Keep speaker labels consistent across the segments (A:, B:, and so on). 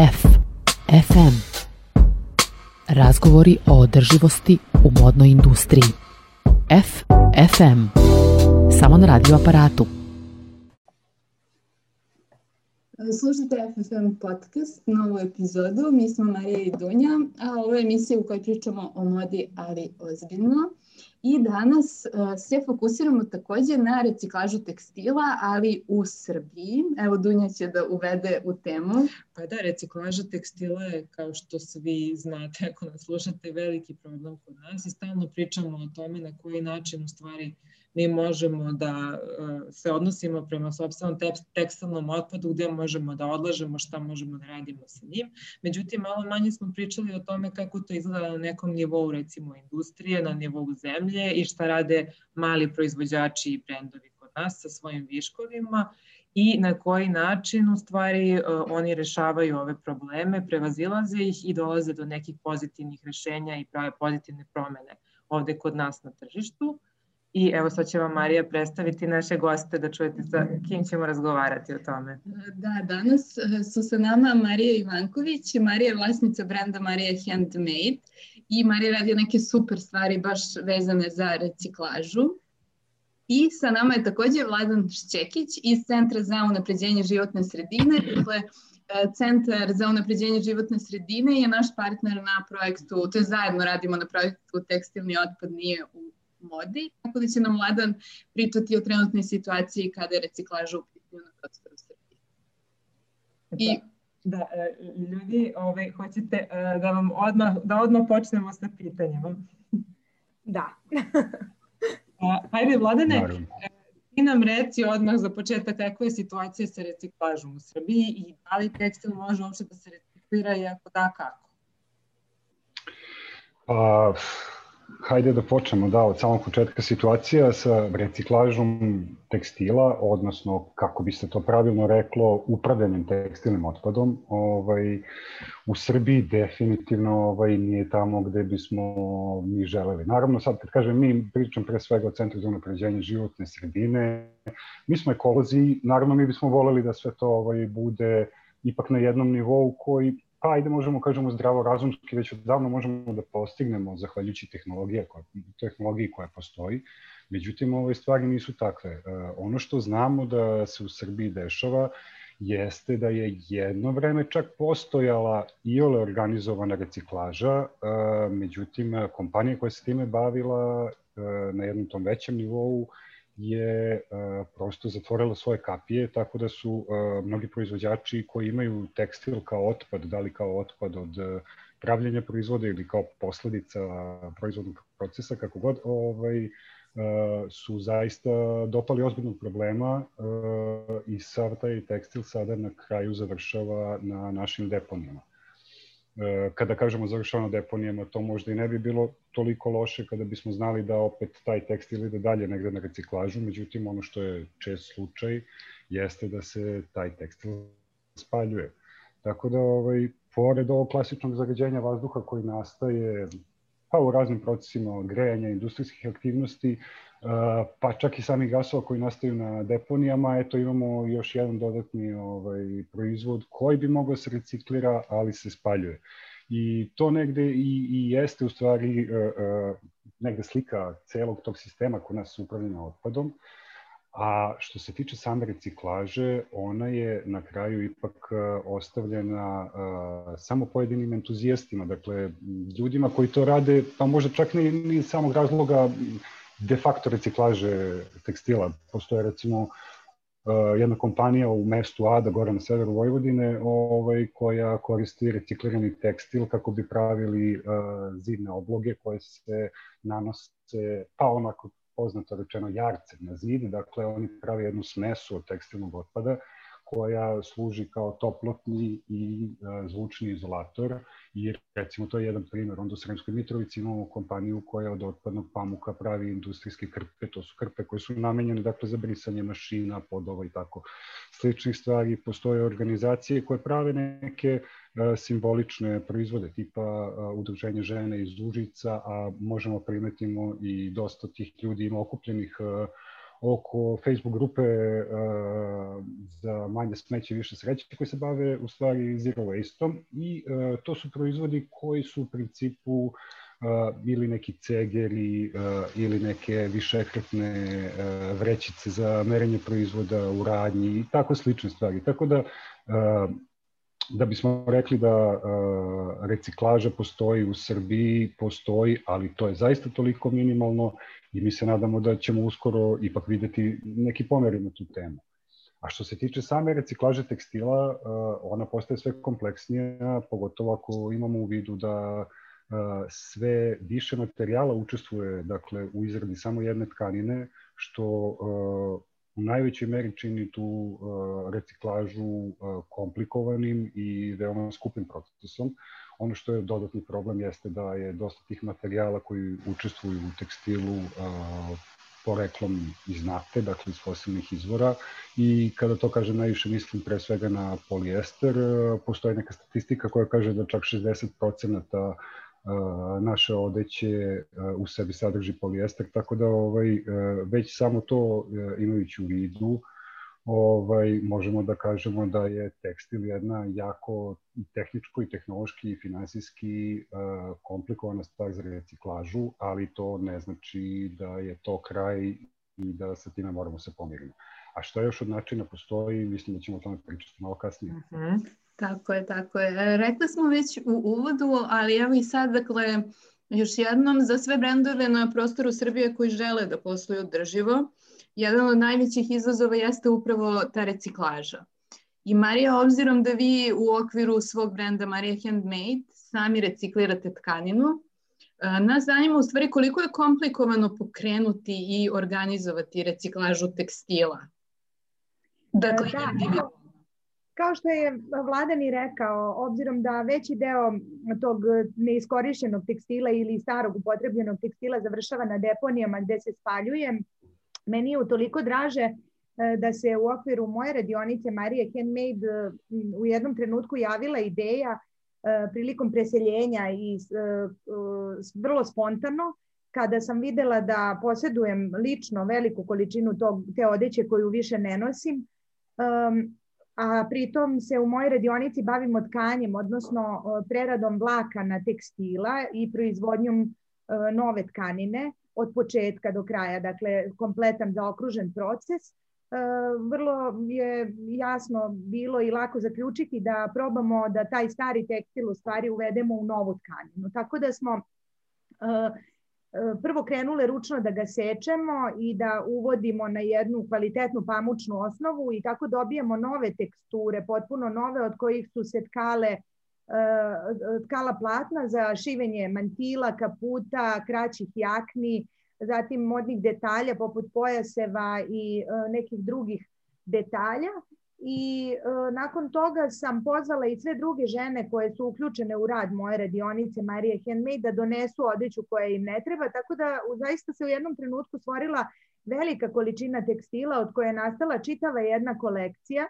A: F. FM. Razgovori o održivosti u modnoj industriji. F. FM. Samo na radio aparatu.
B: Slušajte FFM podcast, novu epizodu. Mi smo Marija i Dunja, a ovo je emisija u kojoj pričamo o modi, ali ozbiljno. I danas uh, se fokusiramo takođe na reciklažu tekstila, ali u Srbiji. Evo Dunja će da uvede u temu.
C: Pa da, reciklaža tekstila je, kao što svi znate, ako nas slušate, veliki problem kod nas i stalno pričamo o tome na koji način u stvari mi možemo da uh, se odnosimo prema sobstvenom tekstilnom otpadu, gde možemo da odlažemo, šta možemo da radimo sa njim. Međutim, malo manje smo pričali o tome kako to izgleda na nekom nivou, recimo industrije, na nivou zemlje i šta rade mali proizvođači i brendovi kod nas sa svojim viškovima i na koji način u stvari uh, oni rešavaju ove probleme, prevazilaze ih i dolaze do nekih pozitivnih rešenja i prave pozitivne promene ovde kod nas na tržištu. I evo sad će vam Marija predstaviti naše goste da čujete sa kim ćemo razgovarati o tome.
B: Da, danas e, su sa nama Marija Ivanković. Marija je vlasnica brenda Marija Handmade i Marija radi neke super stvari baš vezane za reciklažu. I sa nama je takođe Vladan Šćekić iz Centra za unapređenje životne sredine. Dakle, e, Centar za unapređenje životne sredine je naš partner na projektu, to je zajedno radimo na projektu Tekstilni otpad nije u modi, tako da će nam Vladan pričati o trenutnoj situaciji kada je reciklaža u pitanju na prostoru Srbije.
C: I Da, da ljudi, ovaj, hoćete da vam odmah, da odmah počnemo sa pitanjima.
D: Da.
C: Hajde, Vladane, Naravno. ti nam reci odmah za početak kakva je situacija sa reciklažom u Srbiji i da li tekstil može uopšte da se reciklira i ako da, kako?
E: Pa, Hajde da počnemo, da, od samog početka situacija sa reciklažom tekstila, odnosno, kako bi se to pravilno reklo, upravljanjem tekstilnim otpadom, ovaj, u Srbiji definitivno ovaj, nije tamo gde bismo mi želeli. Naravno, sad kad kažem mi, pričam pre svega o Centru za unapređenje životne sredine, mi smo ekolozi, naravno mi bismo voleli da sve to ovaj, bude ipak na jednom nivou koji pa ajde možemo kažemo zdravo razumski, već odavno možemo da postignemo zahvaljujući tehnologija koja, tehnologiji koja postoji. Međutim, ove stvari nisu takve. E, ono što znamo da se u Srbiji dešava jeste da je jedno vreme čak postojala i ole organizovana reciklaža, e, međutim, kompanija koja se time bavila e, na jednom tom većem nivou je uh, prosto zatvorila svoje kapije, tako da su uh, mnogi proizvođači koji imaju tekstil kao otpad, da li kao otpad od uh, pravljenja proizvoda ili kao posledica proizvodnog procesa, kako god, ovaj, su zaista dopali ozbiljnog problema i sav taj tekstil sada na kraju završava na našim deponijama. E, kada kažemo završavano deponijama, to možda i ne bi bilo toliko loše kada bismo znali da opet taj tekstil ide dalje negde na reciklažu, međutim ono što je čest slučaj jeste da se taj tekstil spaljuje. Tako da, ovaj, pored ovog klasičnog zagađenja vazduha koji nastaje pa u raznim procesima grejanja industrijskih aktivnosti, pa čak i sami gasova koji nastaju na deponijama, eto imamo još jedan dodatni ovaj, proizvod koji bi mogao se reciklira, ali se spaljuje. I to negde i, i jeste u stvari uh, uh, negde slika celog tog sistema kod nas upravljena otpadom, A što se tiče same reciklaže, ona je na kraju ipak ostavljena samo pojedinim entuzijastima, dakle ljudima koji to rade, pa možda čak ni, ni samog razloga de facto reciklaže tekstila. Postoje recimo uh, jedna kompanija u mestu Ada, gore na severu Vojvodine, ovaj, koja koristi reciklirani tekstil kako bi pravili uh, zidne obloge koje se nanose, pa onako poznato rečeno jarce na zid, dakle oni prave jednu smesu od tekstilnog otpada koja služi kao toplotni i e, zvučni izolator i recimo to je jedan primer. Onda u Sremskoj Mitrovici imamo kompaniju koja od otpadnog pamuka pravi industrijske krpe, to su krpe koje su namenjene dakle, za brisanje mašina, podova i tako sličnih stvari. Postoje organizacije koje prave neke e, simbolične proizvode tipa e, udruženje žene iz Užica, a možemo primetimo i dosta tih ljudi ima okupljenih oko Facebook grupe uh, za manje smeće više sreće koji se bave u stvari zero waste-om i uh, to su proizvodi koji su u principu uh, ili neki cegeri ili neke višekratne vrećice za merenje proizvoda u radnji i tako slične stvari. Tako da da bismo rekli da uh, reciklaža postoji u Srbiji, postoji, ali to je zaista toliko minimalno i mi se nadamo da ćemo uskoro ipak videti neki pomeri na tu temu. A što se tiče same reciklaže tekstila, uh, ona postaje sve kompleksnija, pogotovo ako imamo u vidu da uh, sve više materijala učestvuje dakle, u izradi samo jedne tkanine, što u najvećoj meri čini tu uh, reciklažu uh, komplikovanim i veoma skupim procesom. Ono što je dodatni problem jeste da je dosta tih materijala koji učestvuju u tekstilu uh, poreklom iz nafte, dakle iz fosilnih izvora i kada to kažem najviše mislim pre svega na polijester, postoji neka statistika koja kaže da čak 60% naše odeće u sebi sadrži polijester, tako da ovaj, već samo to imajući u vidu, ovaj, možemo da kažemo da je tekstil jedna jako tehničko i tehnološki i finansijski komplikovana stvar za reciklažu, ali to ne znači da je to kraj i da sa time moramo se pomiriti. A što još od načina postoji, mislim da ćemo o tome pričati malo kasnije. Uh
B: mhm. -huh. Tako je, tako je. E, rekli smo već u uvodu, ali evo i sad, dakle, još jednom za sve brendove na prostoru Srbije koji žele da posluju održivo, jedan od najvećih izazova jeste upravo ta reciklaža. I Marija, obzirom da vi u okviru svog brenda Marija Handmade sami reciklirate tkaninu, e, nas zanima u stvari koliko je komplikovano pokrenuti i organizovati reciklažu tekstila.
D: Dakle, da, Kao što je Vladan i rekao, obzirom da veći deo tog neiskorišćenog tekstila ili starog upotrebljenog tekstila završava na deponijama gde se spaljuje, meni je utoliko draže e, da se u okviru moje radionice Marije Handmade u jednom trenutku javila ideja e, prilikom preseljenja i e, vrlo spontano, kada sam videla da posjedujem lično veliku količinu tog, te odeće koju više ne nosim, a pritom se u mojoj radionici bavimo tkanjem, odnosno preradom vlaka na tekstila i proizvodnjom nove tkanine od početka do kraja, dakle kompletan zaokružen proces. Vrlo je jasno bilo i lako zaključiti da probamo da taj stari tekstil u stvari uvedemo u novu tkaninu. Tako da smo prvo krenule ručno da ga sečemo i da uvodimo na jednu kvalitetnu pamučnu osnovu i tako dobijemo nove teksture, potpuno nove od kojih su se tkale e, tkala platna za šivenje mantila, kaputa, kraćih jakni, zatim modnih detalja poput pojaseva i e, nekih drugih detalja i e, nakon toga sam pozvala i sve druge žene koje su uključene u rad moje radionice Marije Handmade da donesu odeću koja im ne treba, tako da u, zaista se u jednom trenutku stvorila velika količina tekstila od koje je nastala čitava jedna kolekcija. E,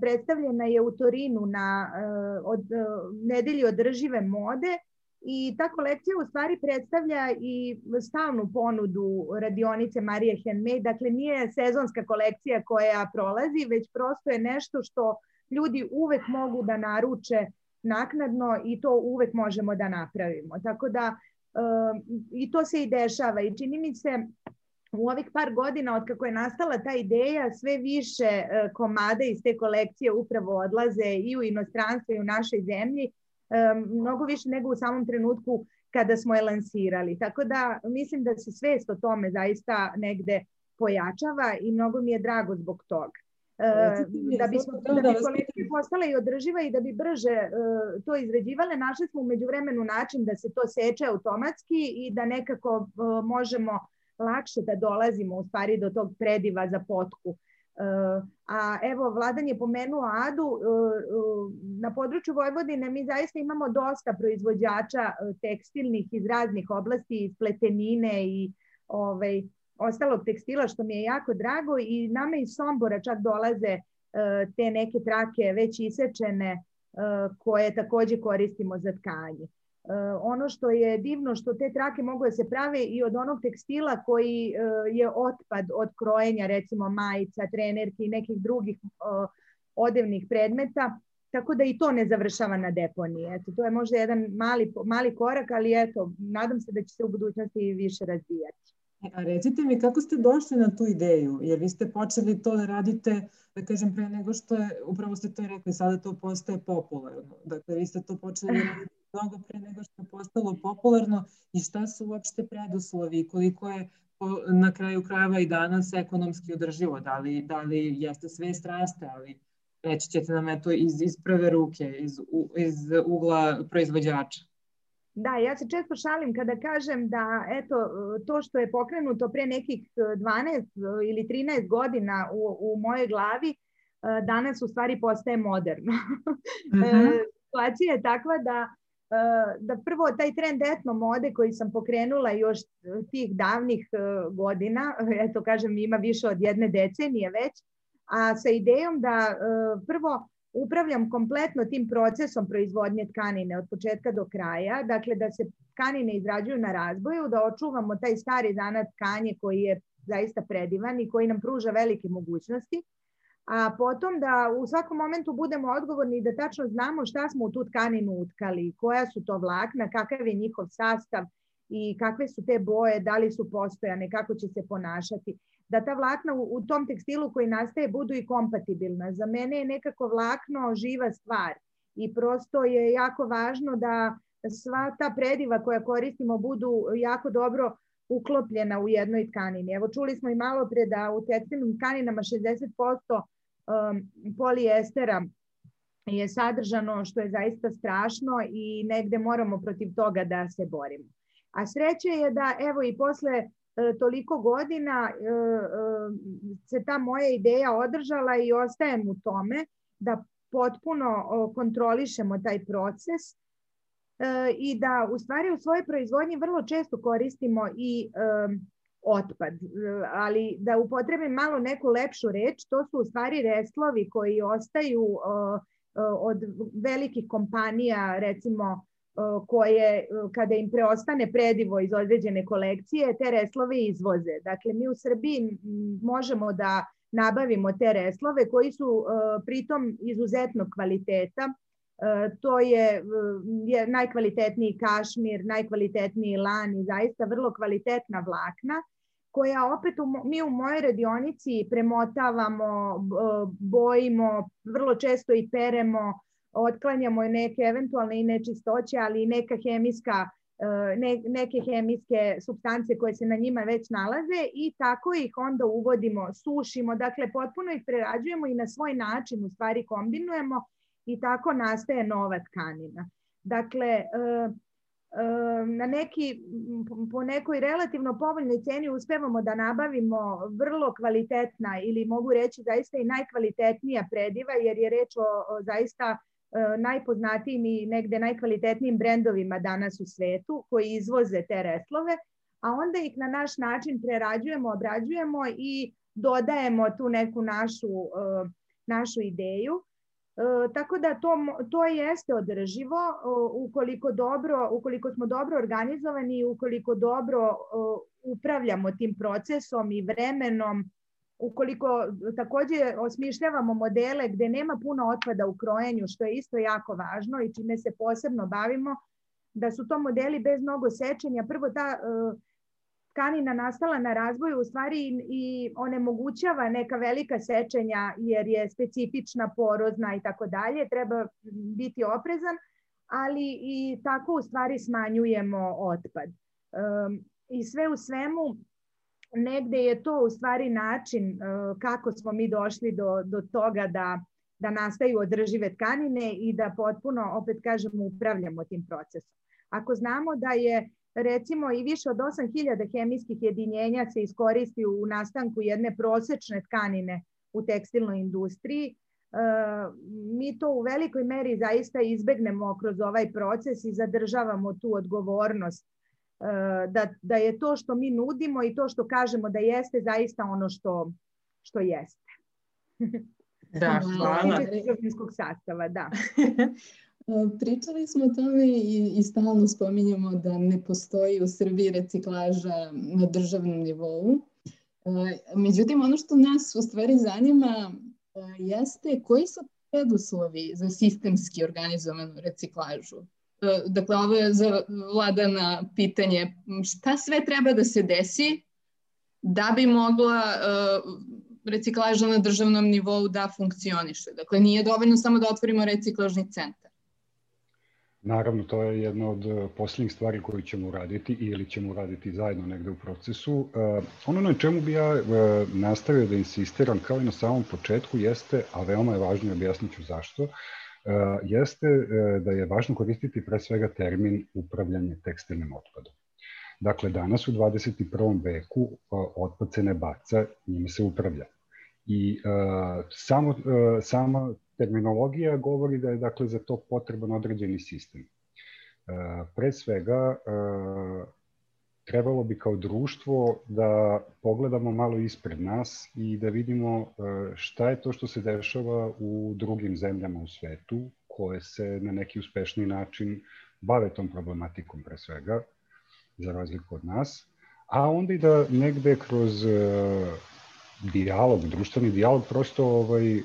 D: predstavljena je u Torinu na e, od, e, nedelji održive mode I ta kolekcija u stvari predstavlja i stalnu ponudu radionice Marije Handmade, dakle nije sezonska kolekcija koja prolazi, već prosto je nešto što ljudi uvek mogu da naruče naknadno i to uvek možemo da napravimo. Tako da um, i to se i dešava i čini mi se u ovih par godina od kako je nastala ta ideja, sve više uh, komada iz te kolekcije upravo odlaze i u inostranstvo i u našoj zemlji mnogo više nego u samom trenutku kada smo je lansirali. Tako da mislim da se svest o tome zaista negde pojačava i mnogo mi je drago zbog toga. da bi, smo, da bi kolekcije postala i održiva i da bi brže uh, to izređivale, našli smo umeđu vremenu način da se to seče automatski i da nekako uh, možemo lakše da dolazimo u stvari do tog prediva za potku. A evo, Vladan je pomenuo Adu, e, e, na području Vojvodine mi zaista imamo dosta proizvođača e, tekstilnih iz raznih oblasti, iz pletenine i ovaj, ostalog tekstila, što mi je jako drago i nama iz Sombora čak dolaze te neke trake već isečene koje takođe koristimo za tkanje. Ono što je divno što te trake mogu da se prave i od onog tekstila koji je otpad od krojenja recimo majica, trenerki i nekih drugih odevnih predmeta tako da i to ne završava na deponiji. Eto, to je možda jedan mali, mali korak, ali eto, nadam se da će se u budućnosti više razvijati.
C: E, a recite mi kako ste došli na tu ideju, jer vi ste počeli to da radite, da kažem, pre nego što je, upravo ste to rekli, sada to postaje popularno. Dakle, vi ste to počeli da radite mnogo pre nego što je postalo popularno i šta su uopšte preduslovi, koliko je na kraju krajeva i danas ekonomski održivo, da li, da li jeste sve straste, ali reći ćete nam eto iz, iz prve ruke, iz, iz ugla proizvođača.
D: Da, ja se često šalim kada kažem da eto, to što je pokrenuto pre nekih 12 ili 13 godina u, u mojoj glavi, danas u stvari postaje moderno. Mm -hmm. Situacija je takva da da prvo taj trend etno mode koji sam pokrenula još tih davnih godina, eto kažem ima više od jedne decenije već, a sa idejom da e, prvo upravljam kompletno tim procesom proizvodnje tkanine od početka do kraja, dakle da se tkanine izrađuju na razboju, da očuvamo taj stari zanat tkanje koji je zaista predivan i koji nam pruža velike mogućnosti, a potom da u svakom momentu budemo odgovorni i da tačno znamo šta smo u tu tkaninu utkali, koja su to vlakna, kakav je njihov sastav i kakve su te boje, da li su postojane, kako će se ponašati da ta vlakna u, u tom tekstilu koji nastaje budu i kompatibilna. Za mene je nekako vlakno živa stvar i prosto je jako važno da sva ta prediva koja koristimo budu jako dobro uklopljena u jednoj tkanini. Evo čuli smo i malo pre da u tekstilnim tkaninama 60% um, polijestera je sadržano što je zaista strašno i negde moramo protiv toga da se borimo. A sreće je da evo i posle toliko godina e, e, se ta moja ideja održala i ostajem u tome da potpuno kontrolišemo taj proces i da u stvari u svojoj proizvodnji vrlo često koristimo i otpad, ali da upotrebim malo neku lepšu reč, to su u stvari reslovi koji ostaju od velikih kompanija, recimo koje kada im preostane predivo iz određene kolekcije, te reslove izvoze. Dakle, mi u Srbiji možemo da nabavimo te reslove koji su pritom izuzetnog kvaliteta. To je, je najkvalitetniji kašmir, najkvalitetniji lan i zaista vrlo kvalitetna vlakna koja opet u, mi u mojoj radionici premotavamo, bojimo, vrlo često i peremo, otklanjamo neke eventualne i nečistoće, ali i neka hemijska e, ne, neke hemijske substance koje se na njima već nalaze i tako ih onda uvodimo, sušimo, dakle potpuno ih prerađujemo i na svoj način u stvari kombinujemo i tako nastaje nova tkanina. Dakle, e, e, na neki, po nekoj relativno povoljnoj ceni uspevamo da nabavimo vrlo kvalitetna ili mogu reći zaista i najkvalitetnija prediva jer je reč o, o zaista najpoznatijim i negde najkvalitetnijim brendovima danas u svetu koji izvoze te reslove, a onda ih na naš način prerađujemo, obrađujemo i dodajemo tu neku našu, e, našu ideju. E, tako da to, to jeste održivo ukoliko, dobro, ukoliko smo dobro organizovani i ukoliko dobro upravljamo tim procesom i vremenom ukoliko takođe osmišljavamo modele gde nema puno otpada u krojenju, što je isto jako važno i čime se posebno bavimo, da su to modeli bez mnogo sečenja. Prvo ta uh, tkanina nastala na razvoju u stvari i, onemogućava neka velika sečenja jer je specifična, porozna i tako dalje. Treba biti oprezan, ali i tako u stvari smanjujemo otpad. Um, I sve u svemu negde je to u stvari način uh, kako smo mi došli do, do toga da, da nastaju održive tkanine i da potpuno, opet kažemo, upravljamo tim procesom. Ako znamo da je recimo i više od 8000 hemijskih jedinjenja se iskoristi u nastanku jedne prosečne tkanine u tekstilnoj industriji, uh, mi to u velikoj meri zaista izbegnemo kroz ovaj proces i zadržavamo tu odgovornost E, da, da je to što mi nudimo i to što kažemo da jeste zaista ono što, što jeste.
C: Da, hvala.
D: sastava, da.
B: Pričali smo o tome i, i stalno spominjamo da ne postoji u Srbiji reciklaža na državnom nivou. Međutim, ono što nas u stvari zanima jeste koji su preduslovi za sistemski organizovanu reciklažu. Dakle, ovo je za vladana pitanje šta sve treba da se desi da bi mogla reciklaža na državnom nivou da funkcioniše. Dakle, nije dovoljno samo da otvorimo reciklažni centar.
E: Naravno, to je jedna od e, posljednjih stvari koju ćemo uraditi ili ćemo uraditi zajedno negde u procesu. Uh, ono na čemu bi ja nastavio da insistiram kao i na samom početku jeste, a veoma je važno i objasnit ću zašto, jeste da je važno koristiti pre svega termin upravljanje tekstilnim otpadom. Dakle, danas u 21. veku otpad se ne baca, njime se upravlja. I samo, sama terminologija govori da je dakle za to potreban određeni sistem. Pre svega, trebalo bi kao društvo da pogledamo malo ispred nas i da vidimo uh, šta je to što se dešava u drugim zemljama u svetu koje se na neki uspešni način bave tom problematikom pre svega, za razliku od nas, a onda i da negde kroz dijalog, društveni dijalog, prosto ovaj, uh,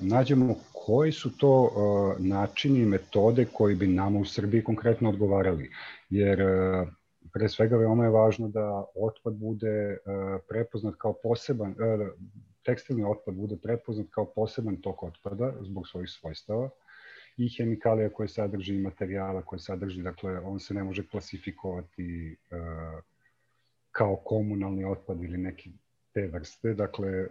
E: nađemo koji su to načini i metode koji bi nama u Srbiji konkretno odgovarali. Jer pre svega veoma je važno da otpad bude uh, prepoznat kao poseban, uh, tekstilni otpad bude prepoznat kao poseban tok otpada zbog svojih svojstava i hemikalija koje sadrži i materijala koje sadrži, dakle on se ne može klasifikovati uh, kao komunalni otpad ili neki te vrste, dakle, e,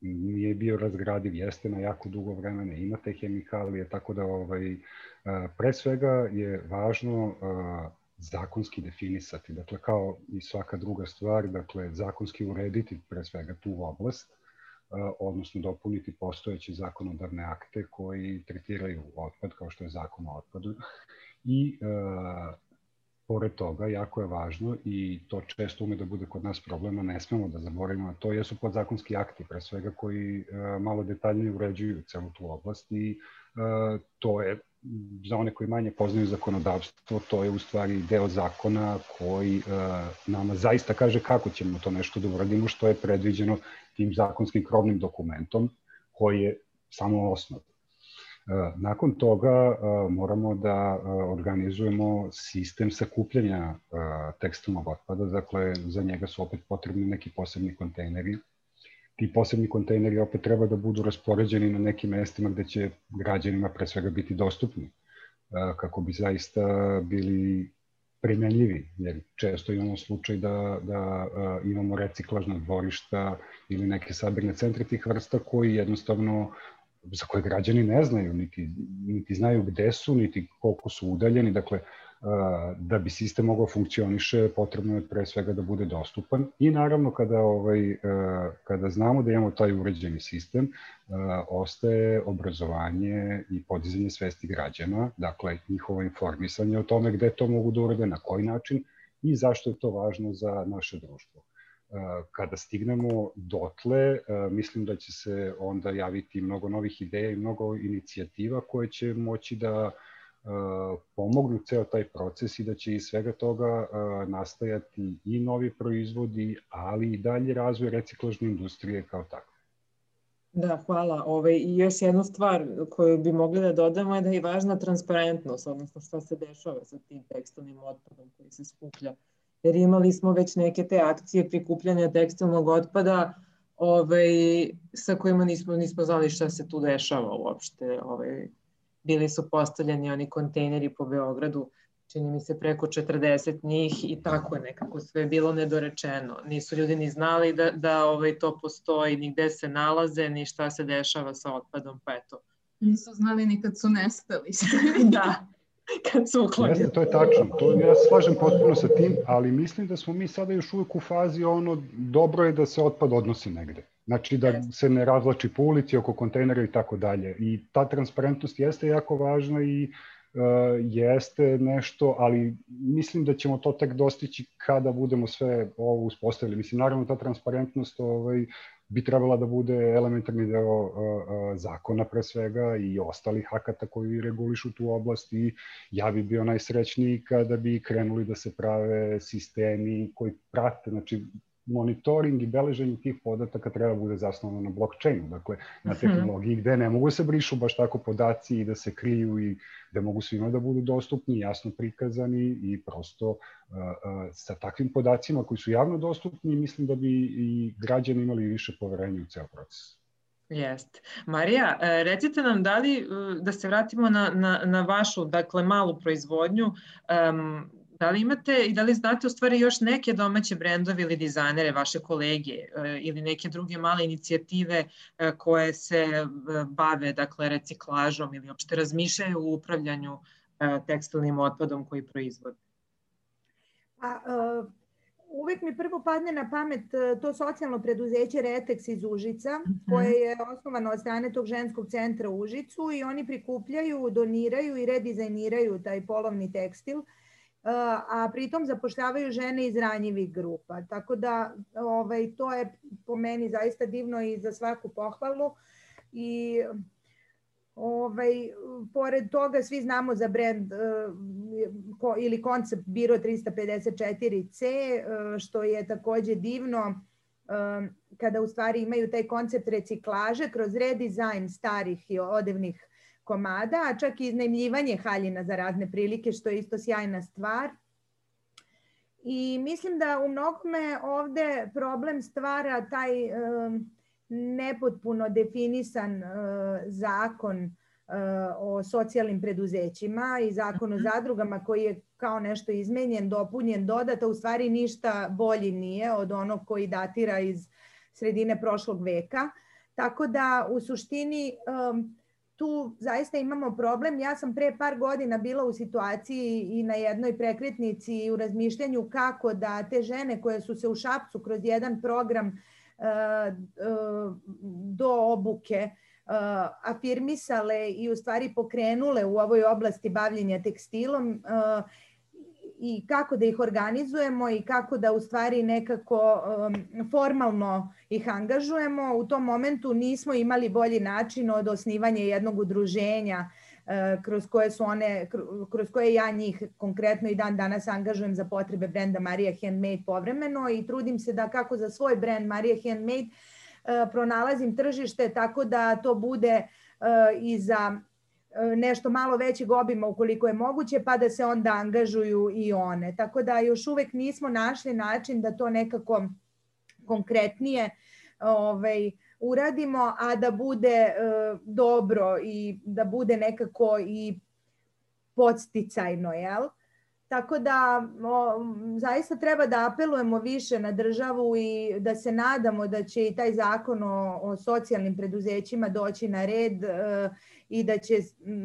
E: nije bio razgradiv, jeste na jako dugo vremena, ima te hemikalije, tako da ovaj, e, pre svega je važno e, zakonski definisati, dakle kao i svaka druga stvar, dakle zakonski urediti pre svega tu oblast, odnosno dopuniti postojeće zakonodavne akte koji tretiraju otpad kao što je zakon o otpadu. I pored toga, jako je važno i to često ume da bude kod nas problema, ne smemo da zaboravimo, to jesu podzakonski akti, pre svega koji e, malo detaljnije uređuju celu tu oblast i e, to je za one koji manje poznaju zakonodavstvo, to je u stvari deo zakona koji e, nama zaista kaže kako ćemo to nešto da uradimo, što je predviđeno tim zakonskim krovnim dokumentom, koji je samo osnov. E, nakon toga e, moramo da e, organizujemo sistem sakupljanja tekstilnog otpada, dakle za njega su opet potrebni neki posebni kontejneri. Ti posebni kontejneri opet treba da budu raspoređeni na nekim mestima gde će građanima pre svega biti dostupni, kako bi zaista bili primenljivi, jer često imamo slučaj da, da imamo reciklažna dvorišta ili neke sabirne centre tih vrsta koji jednostavno za koje građani ne znaju, niti, niti znaju gde su, niti koliko su udaljeni. Dakle, da bi sistem mogao funkcioniše, potrebno je pre svega da bude dostupan. I naravno kada ovaj kada znamo da imamo taj uređeni sistem, ostaje obrazovanje i podizanje svesti građana, dakle njihovo informisanje o tome gde to mogu da urade, na koji način i zašto je to važno za naše društvo. Kada stignemo dotle, mislim da će se onda javiti mnogo novih ideja i mnogo inicijativa koje će moći da pomognu ceo taj proces i da će iz svega toga nastajati i novi proizvodi, ali i dalje razvoj reciklažne industrije kao tako.
C: Da, hvala. Ove, I još jednu stvar koju bi mogli da dodamo je da je važna transparentnost, odnosno šta se dešava sa tim tekstilnim otpadom koji se skuplja jer imali smo već neke te akcije prikupljanja tekstilnog otpada ovaj, sa kojima nismo, nismo znali šta se tu dešava uopšte. Ovaj, bili su postavljeni oni kontejneri po Beogradu, čini mi se preko 40 njih i tako je nekako sve bilo nedorečeno. Nisu ljudi ni znali da, da ovaj, to postoji, ni gde se nalaze, ni šta se dešava sa otpadom, pa eto.
B: Nisu znali ni kad su nestali.
C: da, kad su uklonjeni.
E: Jeste, to je tačno. To, ja se slažem potpuno sa tim, ali mislim da smo mi sada još uvijek u fazi ono, dobro je da se otpad odnosi negde. Znači da se ne razlači po ulici oko kontejnera i tako dalje. I ta transparentnost jeste jako važna i uh, jeste nešto, ali mislim da ćemo to tek dostići kada budemo sve ovo uspostavili. Mislim, naravno ta transparentnost ovaj, bi trebala da bude elementarni deo zakona pre svega i ostalih akata koji regulišu tu oblast i ja bi bio najsrećniji kada bi krenuli da se prave sistemi koji prate, znači monitoring i beleženje tih podataka treba bude zasnovano na blockchainu, dakle na mhm. tehnologiji gde ne mogu da se brišu baš tako podaci i da se kriju i gde mogu svima da budu dostupni, jasno prikazani i prosto uh, uh, sa takvim podacima koji su javno dostupni mislim da bi i građani imali više poverenja u ceo proces.
C: Jeste. Marija, e, recite nam da li, e, da se vratimo na, na, na vašu, dakle, malu proizvodnju, um, Da li imate i da li znate u stvari još neke domaće brendove ili dizajnere, vaše kolege e, ili neke druge male inicijative e, koje se e, bave dakle, reciklažom ili uopšte razmišljaju u upravljanju tekstilnim otpadom koji proizvode?
D: Pa, uvek mi prvo padne na pamet to socijalno preduzeće Retex iz Užica, mm -hmm. koje je osnovano od strane tog ženskog centra u Užicu i oni prikupljaju, doniraju i redizajniraju taj polovni tekstil. Uh, a pritom zapošljavaju žene iz ranjivih grupa. Tako da ovaj, to je po meni zaista divno i za svaku pohvalu. I ovaj, pored toga svi znamo za brand uh, ili koncept Biro 354C, uh, što je takođe divno uh, kada u stvari imaju taj koncept reciklaže kroz redizajn starih i odevnih komada, a čak i iznajmljivanje haljina za razne prilike, što je isto sjajna stvar. I mislim da u mnogome ovde problem stvara taj nepotpuno definisan uh, zakon uh, o socijalnim preduzećima i zakon o mhm. zadrugama koji je kao nešto izmenjen, dopunjen, dodata, u stvari ništa bolji nije od onog koji datira iz sredine prošlog veka. Tako da u suštini um, tu zaista imamo problem. Ja sam pre par godina bila u situaciji i na jednoj prekretnici i u razmišljanju kako da te žene koje su se u Šapcu kroz jedan program uh, uh, do obuke uh, afirmisale i u stvari pokrenule u ovoj oblasti bavljenja tekstilom i kako da ih organizujemo i kako da u stvari nekako um, formalno ih angažujemo. U tom momentu nismo imali bolji način od osnivanja jednog udruženja uh, kroz koje su one, kroz koje ja njih konkretno i dan danas angažujem za potrebe brenda Marija Handmade povremeno i trudim se da kako za svoj brend Marija Handmade uh, pronalazim tržište tako da to bude uh, i za nešto malo većeg obima ukoliko je moguće, pa da se onda angažuju i one. Tako da još uvek nismo našli način da to nekako konkretnije ovaj, uradimo, a da bude uh, dobro i da bude nekako i podsticajno, jel? Tako da o, zaista treba da apelujemo više na državu i da se nadamo da će i taj zakon o, o socijalnim preduzećima doći na red e, i da će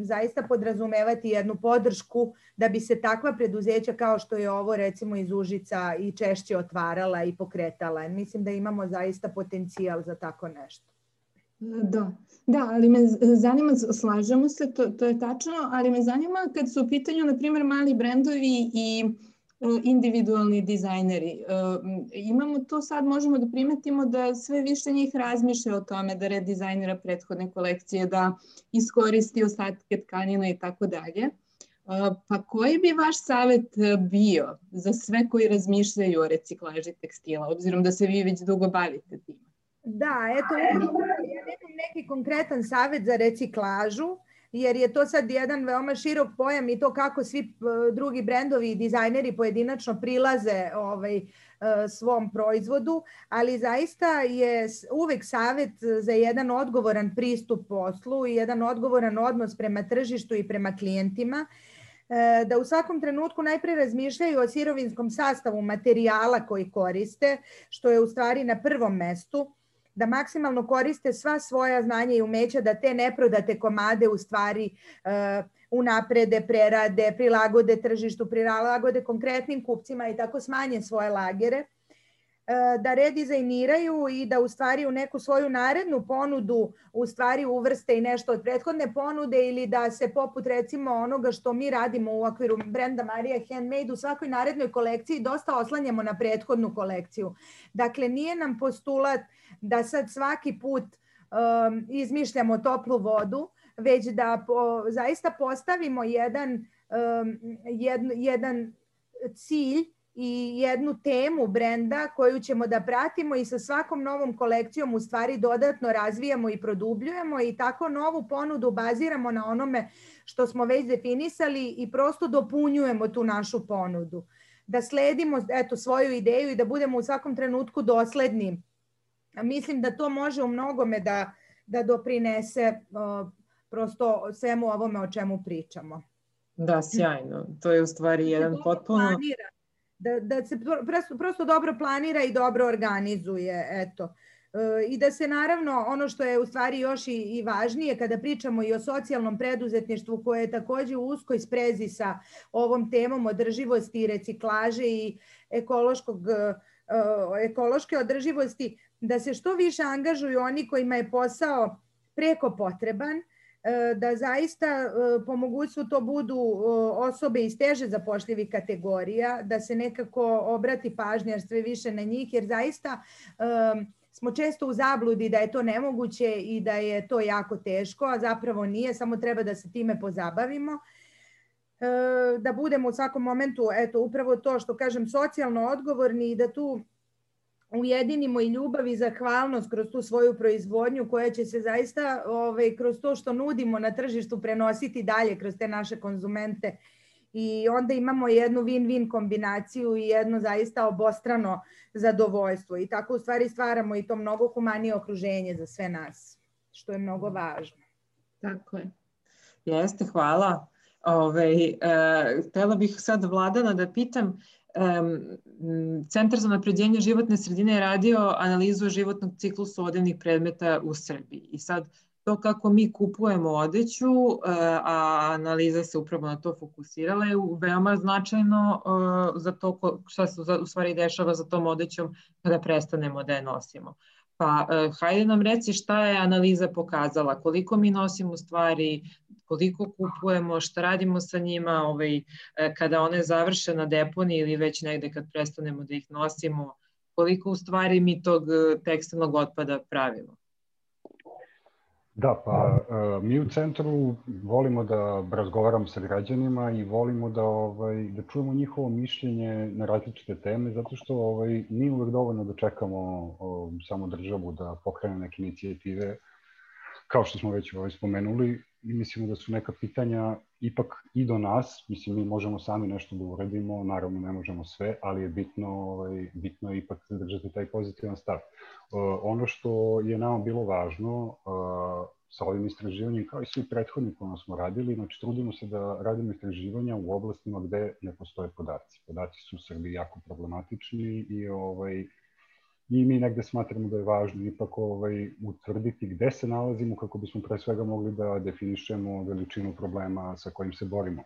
D: zaista podrazumevati jednu podršku da bi se takva preduzeća kao što je ovo recimo iz Užica i češće otvarala i pokretala. Mislim da imamo zaista potencijal za tako nešto.
B: Da, da, ali me zanima, slažemo se, to, to je tačno, ali me zanima kad su u pitanju, na primjer, mali brendovi i e, individualni dizajneri. E, imamo to sad, možemo da primetimo da sve više njih razmišlja o tome da redizajnira prethodne kolekcije, da iskoristi ostatke tkanina i tako dalje. E, pa koji bi vaš savet bio za sve koji razmišljaju o reciklaži tekstila, obzirom da se vi već dugo bavite tim?
D: Da, eto, ja nemam neki konkretan savet za reciklažu, jer je to sad jedan veoma širok pojam i to kako svi drugi brendovi i dizajneri pojedinačno prilaze ovaj, e, svom proizvodu, ali zaista je uvek savet za jedan odgovoran pristup poslu i jedan odgovoran odnos prema tržištu i prema klijentima, e, da u svakom trenutku najpre razmišljaju o sirovinskom sastavu materijala koji koriste, što je u stvari na prvom mestu, da maksimalno koriste sva svoja znanja i umeća da te neprodate komade u stvari uh, unaprede, prerade, prilagode tržištu, prilagode konkretnim kupcima i tako smanje svoje lagere. E, da redizajniraju i da u stvari u neku svoju narednu ponudu u stvari uvrste i nešto od prethodne ponude ili da se poput recimo onoga što mi radimo u okviru brenda Marija Handmade u svakoj narednoj kolekciji dosta oslanjamo na prethodnu kolekciju. Dakle, nije nam postulat da sad svaki put um, izmišljamo toplu vodu, već da po, zaista postavimo jedan, um, jed, jedan cilj i jednu temu brenda koju ćemo da pratimo i sa svakom novom kolekcijom u stvari dodatno razvijamo i produbljujemo i tako novu ponudu baziramo na onome što smo već definisali i prosto dopunjujemo tu našu ponudu. Da sledimo eto, svoju ideju i da budemo u svakom trenutku dosledni. Mislim da to može u mnogome da, da doprinese uh, prosto svemu ovome o čemu pričamo.
C: Da, sjajno. To je u stvari jedan potpuno... Planira
D: da, da se prosto, prosto dobro planira i dobro organizuje, eto. E, I da se naravno, ono što je u stvari još i, i važnije kada pričamo i o socijalnom preduzetništvu koje je takođe u uskoj sprezi sa ovom temom održivosti i reciklaže i ekološkog, e, ekološke održivosti, da se što više angažuju oni kojima je posao preko potreban, E, da zaista e, po mogućstvu to budu e, osobe iz teže zapošljivi kategorija, da se nekako obrati pažnja sve više na njih, jer zaista smo često u zabludi da je to nemoguće i da je to jako teško, a zapravo nije, samo treba da se time pozabavimo. Da budemo u svakom momentu, eto, upravo to što kažem, socijalno odgovorni i da tu ujedinimo i ljubav i zahvalnost kroz tu svoju proizvodnju koja će se zaista ovaj, kroz to što nudimo na tržištu prenositi dalje kroz te naše konzumente i onda imamo jednu win-win kombinaciju i jedno zaista obostrano zadovoljstvo i tako u stvari stvaramo i to mnogo humanije okruženje za sve nas, što je mnogo važno.
C: Tako je. Jeste, hvala. Ove, e, htela bih sad Vladana da pitam, Centar za napređenje životne sredine je radio analizu životnog ciklusa odevnih predmeta u Srbiji. I sad to kako mi kupujemo odeću, e, a analiza se upravo na to fokusirala, je veoma značajno e, za to šta se u stvari dešava za tom odećom kada prestanemo da je nosimo. Pa e, hajde nam reci šta je analiza pokazala, koliko mi nosimo stvari, koliko kupujemo, šta radimo sa njima, ovaj, e, kada one završe na deponiji ili već negde kad prestanemo da ih nosimo, koliko u stvari mi tog e, tekstilnog otpada pravimo?
E: Da, pa e, mi u centru volimo da razgovaramo sa građanima i volimo da ovaj da čujemo njihovo mišljenje na različite teme zato što ovaj nije uvek dovoljno da čekamo o, samo državu da pokrene neke inicijative kao što smo već ovaj spomenuli mislimo da su neka pitanja ipak i do nas, mislim mi možemo sami nešto da uradimo, naravno ne možemo sve, ali je bitno, ovaj, bitno je ipak zadržati taj pozitivan stav. Uh, ono što je nama bilo važno uh, sa ovim istraživanjem, kao i svi prethodni koje smo radili, znači trudimo se da radimo istraživanja u oblastima gde ne postoje podaci. Podaci su u Srbiji jako problematični i ovaj, i mi negde smatramo da je važno ipak ovaj, utvrditi gde se nalazimo kako bismo pre svega mogli da definišemo veličinu problema sa kojim se borimo.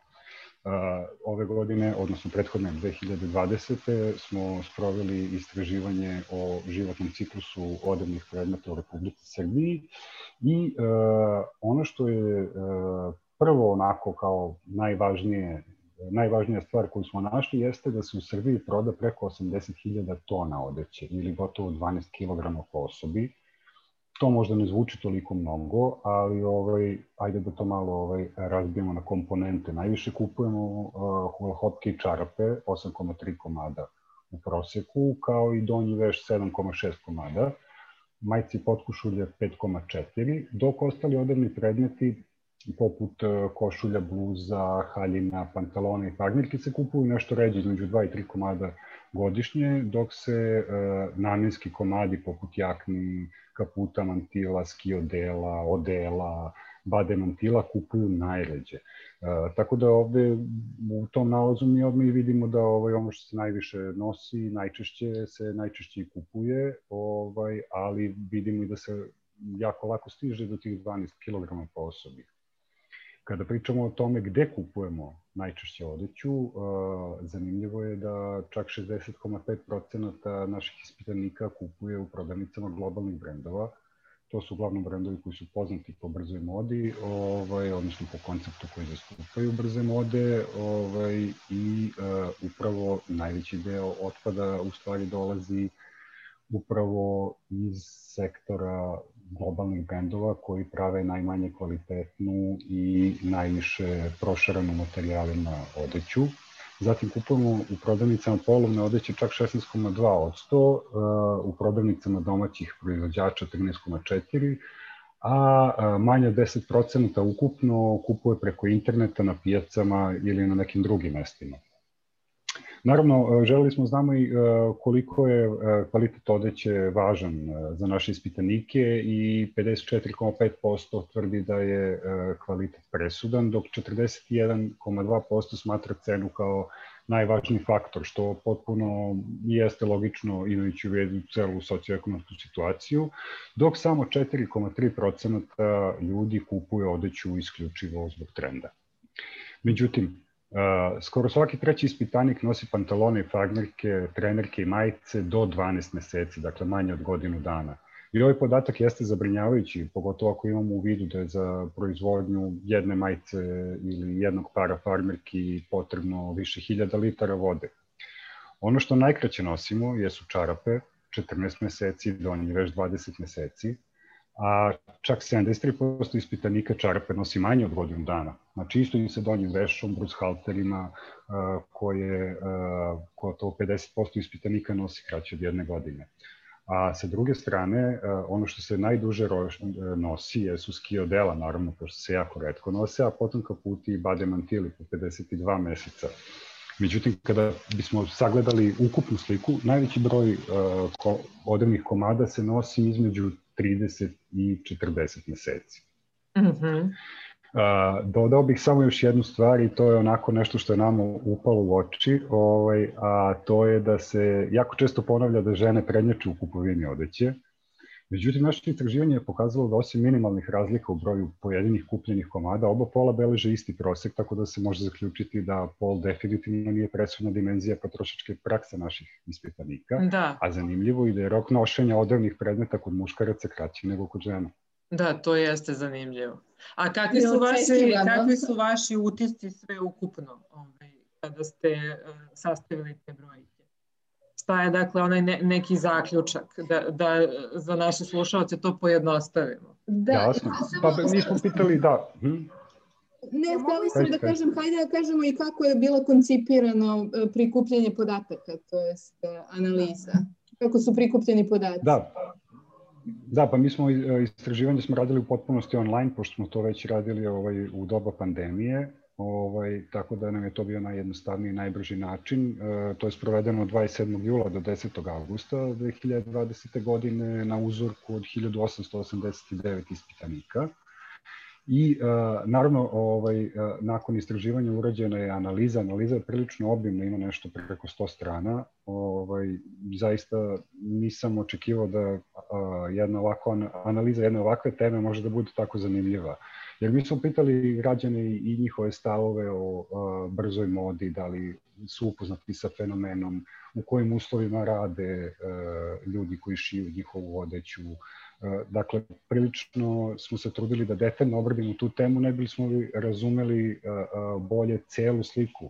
E: Ove godine, odnosno prethodne 2020. smo sproveli istraživanje o životnom ciklusu odevnih predmeta u Republici Srbiji i ono što je prvo onako kao najvažnije najvažnija stvar koju smo našli jeste da se u Srbiji proda preko 80.000 tona odeće ili gotovo 12 kg po osobi. To možda ne zvuči toliko mnogo, ali ovaj, ajde da to malo ovaj, razbijemo na komponente. Najviše kupujemo uh, hotke i čarape, 8,3 komada u proseku, kao i donji veš 7,6 komada, majci potkušulje 5,4, dok ostali odevni predmeti poput e, košulja, bluza, haljina, pantalona i farmirke se kupuju nešto ređe između 2 i 3 komada godišnje, dok se e, namenski komadi poput jakni, kaputa, mantila, ski odela, odela, bade mantila kupuju najređe. E, tako da ovde u tom nalazu mi odmah i vidimo da ovaj, ono što se najviše nosi, najčešće se najčešće i kupuje, ovaj, ali vidimo i da se jako lako stiže do tih 12 kg po osobi. Kada pričamo o tome gde kupujemo najčešće odeću, zanimljivo je da čak 60,5% naših ispitanika kupuje u prodavnicama globalnih brendova. To su uglavnom brendovi koji su poznati po brzoj modi, ovaj, odnosno po konceptu koji zastupaju brze mode ovaj, i uh, upravo najveći deo otpada u stvari dolazi upravo iz sektora globalnih brendova koji prave najmanje kvalitetnu i najviše prošaranu materijalima odeću. Zatim kupujemo u prodavnicama polovne odeće čak 16,2%, u prodavnicama domaćih proizvođača 13,4%, a manje od 10% ukupno kupuje preko interneta na pijacama ili na nekim drugim mestima. Naravno, e, želeli smo znamo i e, koliko je e, kvalitet odeće važan za naše ispitanike i 54,5% tvrdi da je kvalitet presudan, dok 41,2% smatra cenu kao najvažniji faktor, što potpuno jeste logično imajući u vidu celu socioekonomsku situaciju, dok samo 4,3% ljudi kupuje odeću isključivo zbog trenda. Međutim, Uh, skoro svaki treći ispitanik nosi pantalone i farmerke, trenerke i majice do 12 meseci, dakle manje od godinu dana. I ovaj podatak jeste zabrinjavajući, pogotovo ako imamo u vidu da je za proizvodnju jedne majice ili jednog para farmerki potrebno više hiljada litara vode. Ono što najkraće nosimo jesu čarape, 14 meseci, donji veš 20 meseci, a čak 73% ispitanika čarape nosi manje od godinu dana. Znači isto im se donjim vešom, brushalterima, koje gotovo 50% ispitanika nosi kraće od jedne godine. A sa druge strane, ono što se najduže nosi jesu ski odela, naravno, pošto se jako redko nose, a potom kaputi i bade mantili po 52 meseca. Međutim, kada bismo sagledali ukupnu sliku, najveći broj uh, odevnih komada se nosi između 30 i 40 meseci. Mm -hmm. Uh, dodao bih samo još jednu stvar i to je onako nešto što je nama upalo u oči, ovaj, a to je da se jako često ponavlja da žene prednjače u kupovini odeće. Međutim, naše istraživanje je pokazalo da osim minimalnih razlika u broju pojedinih kupljenih komada, oba pola beleže isti prosek, tako da se može zaključiti da pol definitivno nije presudna dimenzija potrošačke prakse naših ispitanika, da. a zanimljivo i da je rok nošenja odevnih predmeta kod muškaraca kraći nego kod žena.
C: Da, to jeste zanimljivo. A kakvi su vaši, kakvi su vaši utisci sve ukupno ovaj, kada ste uh, sastavili te brojke? Šta je dakle onaj ne, neki zaključak da, da za naše slušalce to pojednostavimo.
E: Da, Jasno. Pa mi smo pitali da. Hm?
B: Ne, htjela sam da kažem, hajde da kažemo i kako je bilo koncipirano e, prikupljanje podataka, to jest e, analiza. Kako su prikupljeni podaci?
E: Da, Da, pa mi smo e, istraživanje smo radili u potpunosti online, pošto smo to već radili ovaj, u doba pandemije Ovaj, tako da nam je to bio najjednostavniji i najbrži način. E, to je sprovedeno od 27. jula do 10. augusta 2020. godine na uzorku od 1889 ispitanika. I e, naravno, ovaj, e, nakon istraživanja urađena je analiza. Analiza je prilično obimna, ima nešto preko 100 strana. Ovaj, zaista nisam očekivao da a, jedna ovako, analiza jedne ovakve teme može da bude tako zanimljiva. Jer mi smo pitali građane i njihove stavove o a, brzoj modi, da li su upoznati sa fenomenom, u kojim uslovima rade a, ljudi koji šiju njihovu odeću. A, dakle, prilično smo se trudili da detaljno obradimo tu temu, ne bili smo razumeli a, a, bolje celu sliku.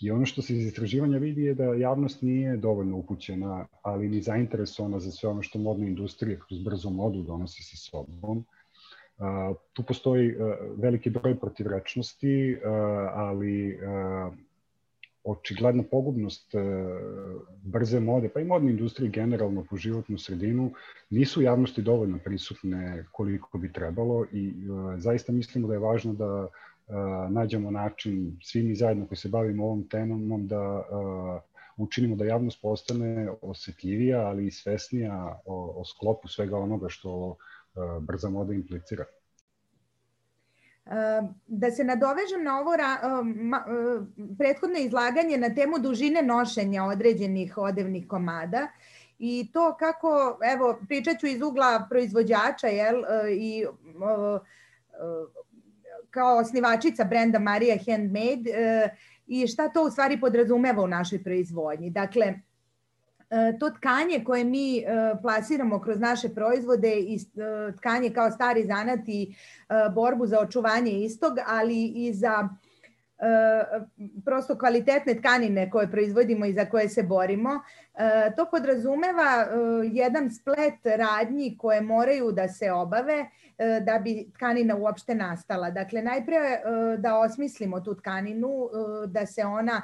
E: I ono što se iz istraživanja vidi je da javnost nije dovoljno upućena, ali ni zainteresovana za sve ono što modna industrija kroz brzu modu donosi sa sobom Tu postoji veliki broj protivrečnosti, ali očigledna pogubnost brze mode, pa i modne industrije generalno po životnu sredinu, nisu u javnosti dovoljno prisutne koliko bi trebalo i zaista mislimo da je važno da nađemo način, svi mi zajedno koji se bavimo ovom temom, da učinimo da javnost postane osetljivija, ali i svesnija o, o sklopu svega onoga što brza moda implicira.
D: Da se nadovežem na ovo prethodno izlaganje na temu dužine nošenja određenih odevnih komada i to kako, evo, pričat ću iz ugla proizvođača, jel, i kao osnivačica brenda Marija Handmade e, i šta to u stvari podrazumeva u našoj proizvodnji. Dakle, to tkanje koje mi plasiramo kroz naše proizvode i tkanje kao stari zanat i borbu za očuvanje istog, ali i za prosto kvalitetne tkanine koje proizvodimo i za koje se borimo. To podrazumeva jedan splet radnji koje moraju da se obave E, da bi tkanina uopšte nastala. Dakle, najpre e, da osmislimo tu tkaninu, e, da se ona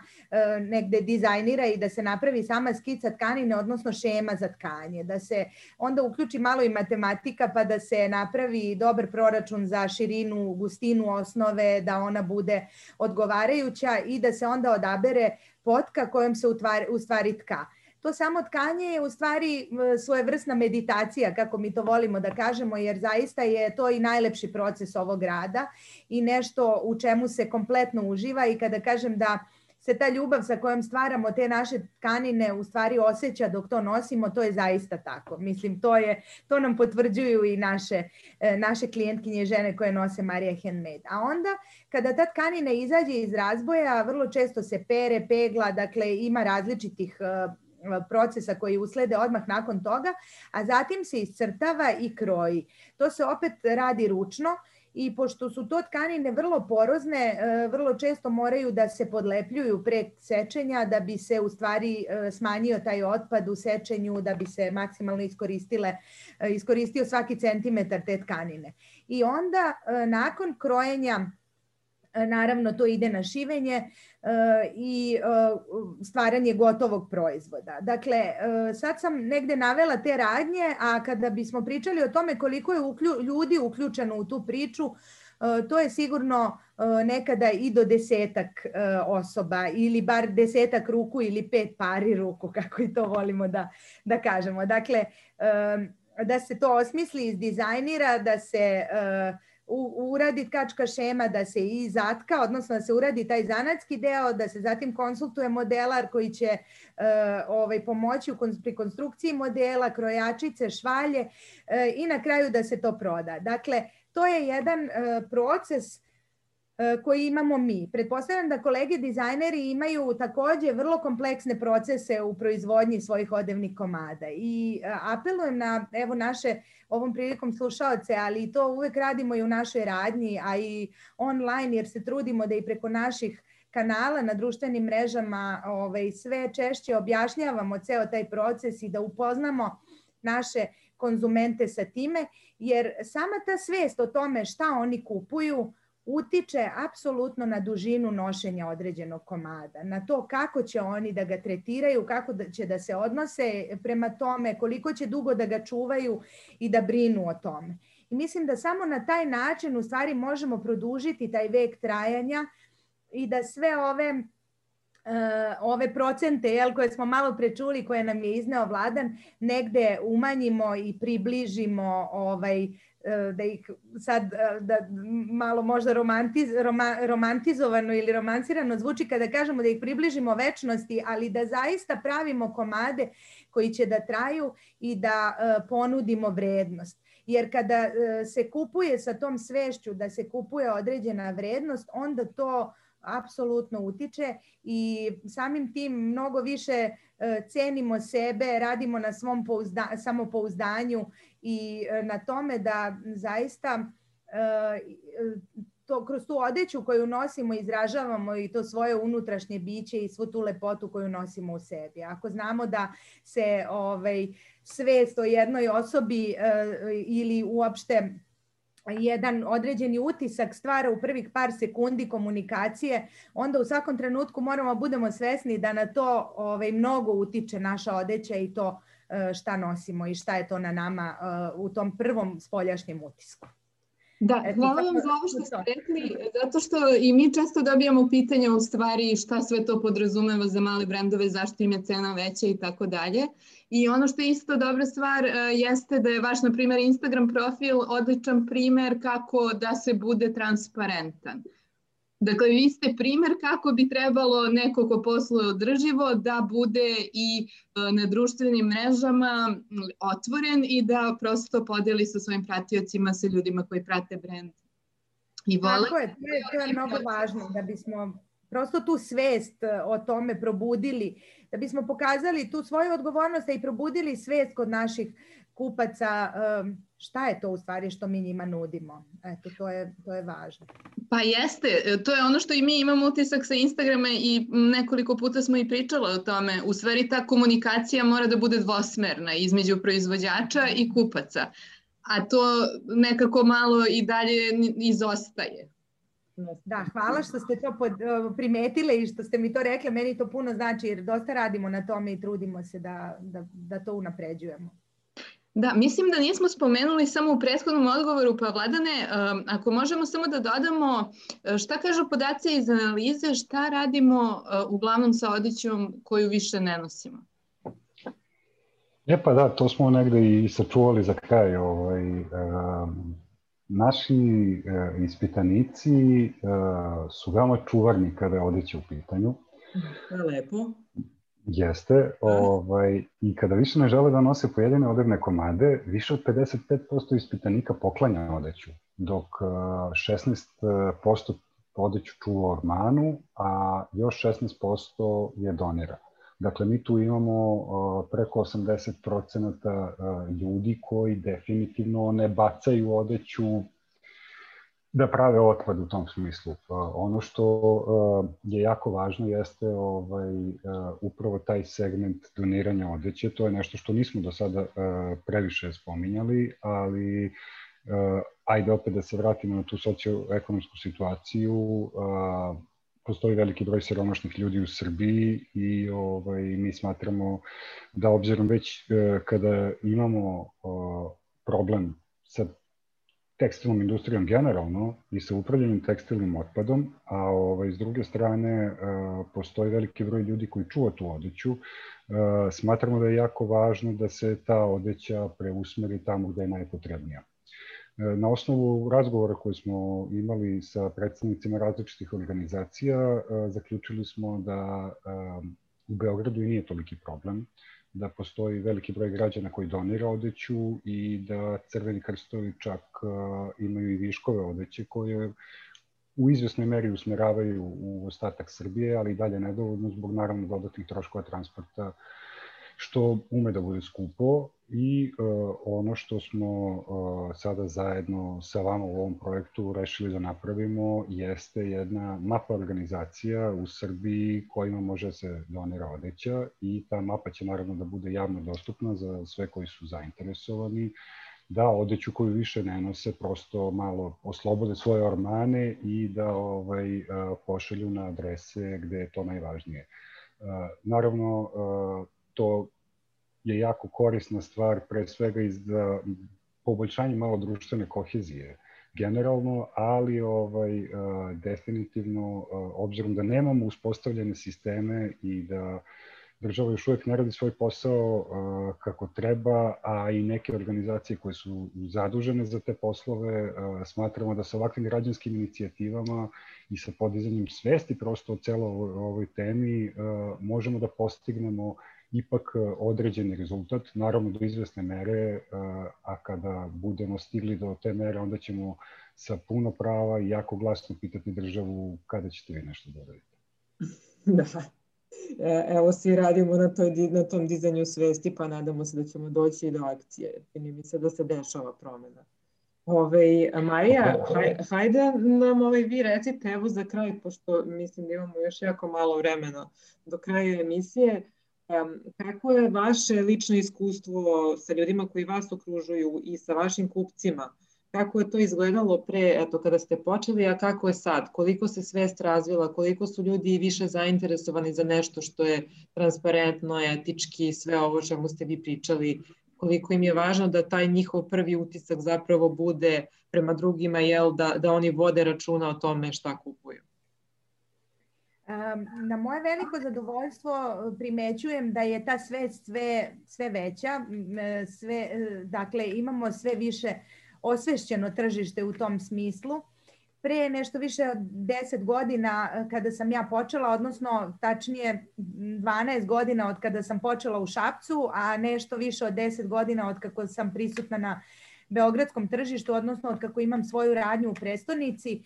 D: negde dizajnira i da se napravi sama skica tkanine, odnosno šema za tkanje. Da se onda uključi malo i matematika pa da se napravi dobar proračun za širinu, gustinu osnove, da ona bude odgovarajuća i da se onda odabere potka kojom se u stvari tka to samo tkanje je u stvari svojevrsna meditacija, kako mi to volimo da kažemo, jer zaista je to i najlepši proces ovog rada i nešto u čemu se kompletno uživa i kada kažem da se ta ljubav sa kojom stvaramo te naše tkanine u stvari osjeća dok to nosimo, to je zaista tako. Mislim, to, je, to nam potvrđuju i naše, e, naše klijentkinje žene koje nose Marija Handmade. A onda, kada ta tkanina izađe iz razboja, vrlo često se pere, pegla, dakle ima različitih e, procesa koji uslede odmah nakon toga, a zatim se iscrtava i kroji. To se opet radi ručno i pošto su to tkanine vrlo porozne, e, vrlo često moraju da se podlepljuju pre sečenja da bi se u stvari e, smanjio taj otpad u sečenju, da bi se maksimalno iskoristile, e, iskoristio svaki centimetar te tkanine. I onda nakon krojenja naravno to ide na šivenje e, i e, stvaranje gotovog proizvoda. Dakle, e, sad sam negde navela te radnje, a kada bismo pričali o tome koliko je ljudi uključeno u tu priču, to je sigurno nekada i do desetak osoba ili bar desetak ruku ili pet pari ruku, kako i to volimo da, da kažemo. Dakle, da se to osmisli, izdizajnira, da se uh, uradi tkačka šema da se i zatka, odnosno da se uradi taj zanatski deo, da se zatim konsultuje modelar koji će uh, ovaj, pomoći u pri konstrukciji modela, krojačice, švalje uh, i na kraju da se to proda. Dakle, to je jedan uh, proces E, koji imamo mi. Pretpostavljam da kolege dizajneri imaju takođe vrlo kompleksne procese u proizvodnji svojih odevnih komada i e, apelujem na evo naše ovom prilikom slušaoce, ali to uvek radimo i u našoj radnji, a i online jer se trudimo da i preko naših kanala na društvenim mrežama ovaj, sve češće objašnjavamo ceo taj proces i da upoznamo naše konzumente sa time, jer sama ta svest o tome šta oni kupuju, utiče apsolutno na dužinu nošenja određenog komada, na to kako će oni da ga tretiraju, kako da će da se odnose prema tome, koliko će dugo da ga čuvaju i da brinu o tome. I mislim da samo na taj način u stvari možemo produžiti taj vek trajanja i da sve ove ove procente jel, koje smo malo prečuli, koje nam je izneo vladan, negde umanjimo i približimo ovaj, E, da ih sad e, da malo možda romantiz, roma, romantizovano ili romancirano zvuči kada kažemo da ih približimo večnosti, ali da zaista pravimo komade koji će da traju i da ponudimo vrednost. Jer kada se kupuje sa tom svešću da se kupuje određena vrednost, onda to apsolutno utiče i samim tim mnogo više cenimo sebe, radimo na svom pouzda, samopouzdanju i e, na tome da zaista e, to kroz tu odeću koju nosimo izražavamo i to svoje unutrašnje biće i svu tu lepotu koju nosimo u sebi. Ako znamo da se ovaj svest o jednoj osobi e, ili uopšte jedan određeni utisak stvara u prvih par sekundi komunikacije, onda u svakom trenutku moramo budemo svesni da na to ovaj, mnogo utiče naša odeća i to E, šta nosimo i šta je to na nama e, u tom prvom spoljašnjem utisku.
B: Da, hvala vam za ovo što ste rekli, zato što i mi često dobijamo pitanja u stvari šta sve to podrazumeva za male brendove, zašto im je cena veća i tako dalje. I ono što je isto dobra stvar e, jeste da je vaš, na primjer, Instagram profil odličan primer kako da se bude transparentan. Dakle, vi ste primer kako bi trebalo neko ko posluje održivo da bude i e, na društvenim mrežama otvoren i da prosto podeli sa svojim pratiocima, sa ljudima koji prate brend
D: I vole... Tako je, to je, to je mnogo važno da bismo prosto tu svest e, o tome probudili, da bismo pokazali tu svoju odgovornost i probudili svest kod naših kupaca šta je to u stvari što mi njima nudimo. Eto, to je, to je važno.
B: Pa jeste, e, to je ono što i mi imamo utisak sa Instagrama i nekoliko puta smo i pričala o tome. U stvari ta komunikacija mora da bude dvosmerna između proizvođača i kupaca. A to nekako malo i dalje izostaje.
D: Da, hvala što ste to pod, primetile i što ste mi to rekle. Meni to puno znači jer dosta radimo na tome i trudimo se da, da, da to unapređujemo.
B: Da, mislim da nismo spomenuli samo u prethodnom odgovoru, pa Vladane, um, ako možemo samo da dodamo uh, šta kažu podaci iz analize, šta radimo uh, uglavnom sa odećom koju više ne nosimo?
E: E pa da, to smo negde i sačuvali za kraj. Ovaj, um, naši uh, ispitanici uh, su veoma čuvarni kada je odeća u pitanju.
C: Lepo.
E: Jeste, ovaj, i kada više ne žele da nose pojedine odevne komade, više od 55% ispitanika poklanja odeću, dok 16% odeću čuva ormanu, a još 16% je donira. Dakle, mi tu imamo preko 80% ljudi koji definitivno ne bacaju odeću da prave otpad u tom smislu. Pa, ono što uh, je jako važno jeste ovaj, uh, upravo taj segment doniranja odeće. To je nešto što nismo do sada uh, previše spominjali, ali ajde opet da se vratimo na tu socioekonomsku situaciju. Postoji veliki broj siromašnih ljudi u Srbiji i ovaj, mi smatramo da obzirom već kada imamo problem sa tekstilnom industrijom generalno i sa upravljanjem tekstilnim otpadom, a ovaj, s druge strane uh, postoji veliki broj ljudi koji čuva tu odeću. Uh, smatramo da je jako važno da se ta odeća preusmeri tamo gde je najpotrebnija. Uh, na osnovu razgovora koje smo imali sa predstavnicima različitih organizacija, zaključili smo da u Beogradu i nije toliki problem da postoji veliki broj građana koji donira odeću i da Crveni krstovi čak imaju i viškove odeće koje u izvesnoj meri usmeravaju u ostatak Srbije, ali i dalje nedovoljno zbog naravno dodatnih troškova transporta što ume da bude skupo i uh, ono što smo uh, sada zajedno sa vama u ovom projektu rešili da napravimo jeste jedna mapa organizacija u Srbiji kojima može se donira odeća i ta mapa će naravno da bude javno dostupna za sve koji su zainteresovani da odeću koju više ne nose prosto malo oslobode svoje ormane i da ovaj uh, pošalju na adrese gde je to najvažnije. Naravno, to je jako korisna stvar, pre svega iz da, poboljšanje malo društvene kohezije generalno, ali ovaj definitivno obzirom da nemamo uspostavljene sisteme i da država još uvek ne radi svoj posao kako treba, a i neke organizacije koje su zadužene za te poslove, smatramo da sa ovakvim građanskim inicijativama i sa podizanjem svesti prosto o celo ovoj temi možemo da postignemo ipak e, određeni rezultat, naravno do izvesne mere, e, a kada budemo stigli do te mere, onda ćemo sa puno prava i jako glasno pitati državu kada ćete vi nešto da uradite.
C: Da. E, evo svi radimo na, toj, na tom dizanju svesti, pa nadamo se da ćemo doći i do akcije. Čini mi se da se dešava promena. Ove, Marija, haj, hajde nam ovaj, vi recite, evo za kraj, pošto mislim da imamo još jako malo vremena do kraja emisije, kako je vaše lično iskustvo sa ljudima koji vas okružuju i sa vašim kupcima? Kako je to izgledalo pre, eto, kada ste počeli, a kako je sad? Koliko se svest razvila, koliko su ljudi više zainteresovani za nešto što je transparentno, etički, sve ovo čemu ste vi pričali, koliko im je važno da taj njihov prvi utisak zapravo bude prema drugima, jel, da, da oni vode računa o tome šta kupuju?
D: Na moje veliko zadovoljstvo e, primećujem da je ta svest sve, sve veća, e, sve, e, dakle imamo sve više osvešćeno tržište u tom smislu. Pre nešto više od 10 godina kada sam ja počela, odnosno tačnije 12 godina od kada sam počela u Šapcu, a nešto više od 10 godina od kako sam prisutna na beogradskom tržištu, odnosno od kako imam svoju radnju u prestonici.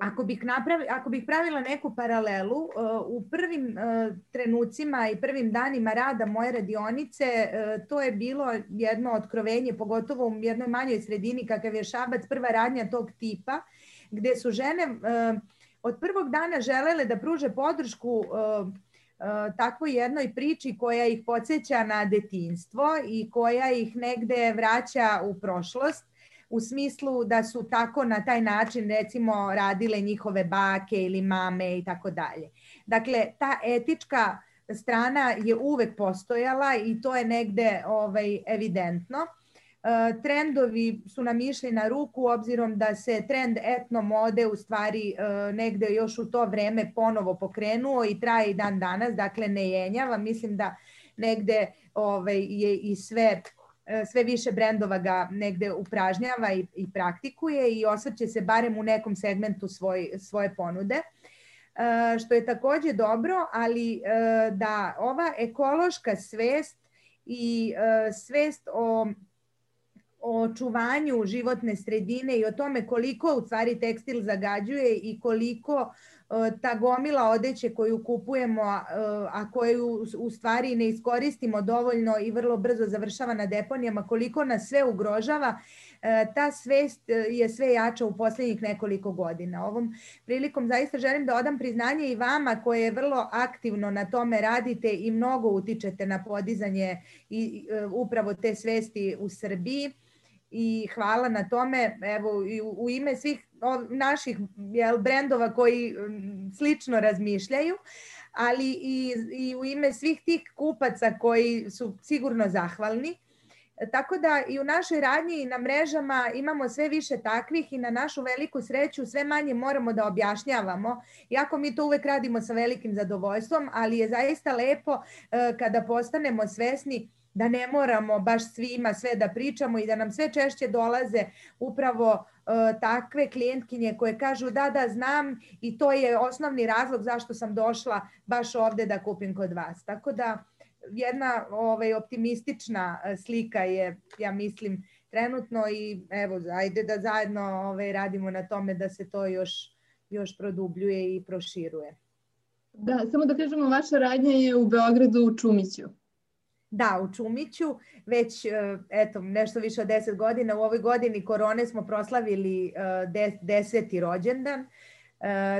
D: Ako bih, napravi, ako bih pravila neku paralelu, uh, u prvim uh, trenucima i prvim danima rada moje radionice, uh, to je bilo jedno otkrovenje, pogotovo u jednoj manjoj sredini kakav je Šabac, prva radnja tog tipa, gde su žene od prvog dana želele da pruže podršku takvoj jednoj priči koja ih podsjeća na detinstvo i koja ih negde vraća u prošlost u smislu da su tako na taj način recimo radile njihove bake ili mame i tako dalje. Dakle, ta etička strana je uvek postojala i to je negde ovaj, evidentno. E, trendovi su nam išli na ruku obzirom da se trend etno mode u stvari e, negde još u to vreme ponovo pokrenuo i traje i dan danas, dakle ne jenjava. Mislim da negde ovaj, je i sve sve više brendova ga negde upražnjava i, i praktikuje i osvrće se barem u nekom segmentu svoj, svoje ponude e, što je takođe dobro, ali e, da ova ekološka svest i svest o o očuvanju životne sredine i o tome koliko u stvari tekstil zagađuje i koliko ta gomila odeće koju kupujemo, a koju u stvari ne iskoristimo dovoljno i vrlo brzo završava na deponijama, koliko nas sve ugrožava, e, ta svest je sve jača u poslednjih nekoliko godina. Ovom prilikom zaista želim da odam priznanje i vama koje vrlo aktivno na tome radite i mnogo utičete na podizanje i e, upravo te svesti u Srbiji i hvala na tome. Evo, u ime svih naših jel, brendova koji slično razmišljaju, ali i, i u ime svih tih kupaca koji su sigurno zahvalni. Tako da i u našoj radnji i na mrežama imamo sve više takvih i na našu veliku sreću sve manje moramo da objašnjavamo, iako mi to uvek radimo sa velikim zadovoljstvom, ali je zaista lepo e, kada postanemo svesni da ne moramo baš svima sve da pričamo i da nam sve češće dolaze upravo uh, takve klijentkinje koje kažu da, da, znam i to je osnovni razlog zašto sam došla baš ovde da kupim kod vas. Tako da jedna ovaj, optimistična e, slika je, ja mislim, trenutno i evo, ajde da zajedno ovaj, radimo na tome da se to još, još produbljuje i proširuje.
B: Da, samo da kažemo, vaša radnja je u Beogradu u Čumiću.
D: Da, u Čumiću, već e, eto, nešto više od 10 godina. U ovoj godini korone smo proslavili e, deseti rođendan, e,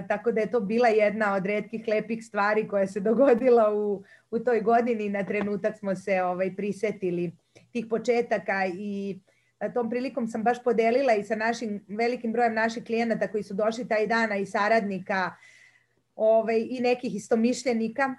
D: tako da je to bila jedna od redkih lepih stvari koja se dogodila u, u toj godini. Na trenutak smo se ovaj, prisetili tih početaka i tom prilikom sam baš podelila i sa našim velikim brojem naših klijenata koji su došli taj dana i saradnika ovaj, i nekih istomišljenika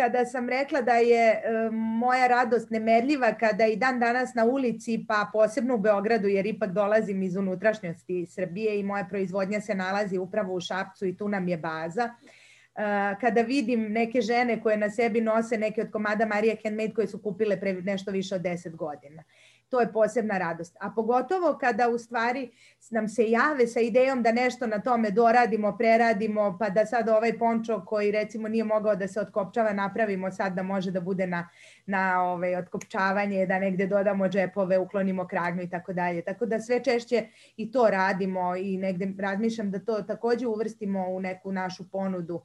D: kada sam rekla da je e, moja radost nemerljiva kada i dan danas na ulici, pa posebno u Beogradu, jer ipak dolazim iz unutrašnjosti Srbije i moja proizvodnja se nalazi upravo u Šapcu i tu nam je baza. E, kada vidim neke žene koje na sebi nose neke od komada Marija Handmade koje su kupile pre nešto više od 10 godina to je posebna radost. A pogotovo kada u stvari nam se jave sa idejom da nešto na tome doradimo, preradimo, pa da sad ovaj pončo koji recimo nije mogao da se otkopčava napravimo sad da može da bude na, na ovaj, otkopčavanje, da negde dodamo džepove, uklonimo kragnu i tako dalje. Tako da sve češće i to radimo i negde razmišljam da to takođe uvrstimo u neku našu ponudu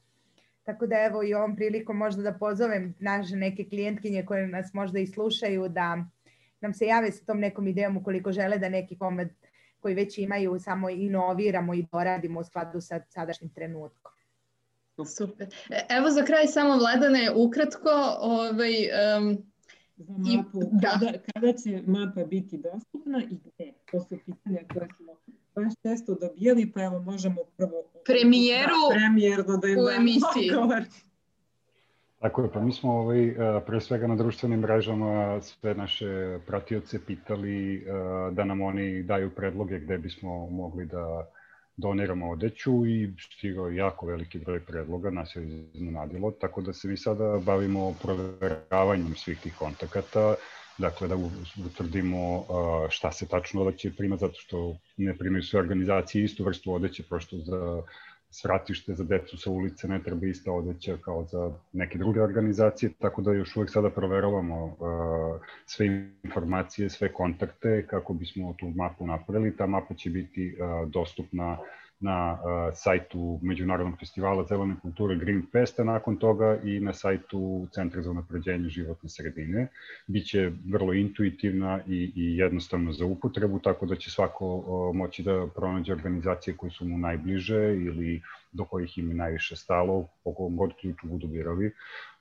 D: Tako da evo i ovom prilikom možda da pozovem naše neke klijentkinje koje nas možda i slušaju da nam se jave sa tom nekom idejom ukoliko žele da neki komad koji već imaju samo inoviramo i doradimo u skladu sa sadašnjim trenutkom.
B: Super. E, evo za kraj samo Vladane, ukratko, ovaj, um,
C: za mapu, i, da. kada, kada će mapa biti dostupna i gde? To su pitanja koje smo baš često dobijali, pa evo možemo prvo...
B: Premijeru
C: da, premijerno da im
B: u emisiji. Odgovor.
E: Tako je, pa mi smo ovaj, e, pre svega na društvenim mrežama sve naše pratioce pitali e, da nam oni daju predloge gde bismo mogli da doniramo odeću i stigao jako veliki broj predloga, nas je iznenadilo, tako da se mi sada bavimo proveravanjem svih tih kontakata dakle da utvrdimo šta se tačno odeće prima, zato što ne primaju sve organizacije istu vrstu odeće, prosto za svratište za decu sa ulice ne treba ista odeća kao za neke druge organizacije, tako da još uvek sada proverovamo uh, sve informacije, sve kontakte kako bismo tu mapu napravili. Ta mapa će biti uh, dostupna na sajtu Međunarodnog festivala zelene kulture Green Festa nakon toga i na sajtu Centra za unapređenje životne sredine. Biće vrlo intuitivna i, i jednostavna za upotrebu, tako da će svako moći da pronađe organizacije koje su mu najbliže ili do kojih im je najviše stalo, po kom god ključu budu birovi,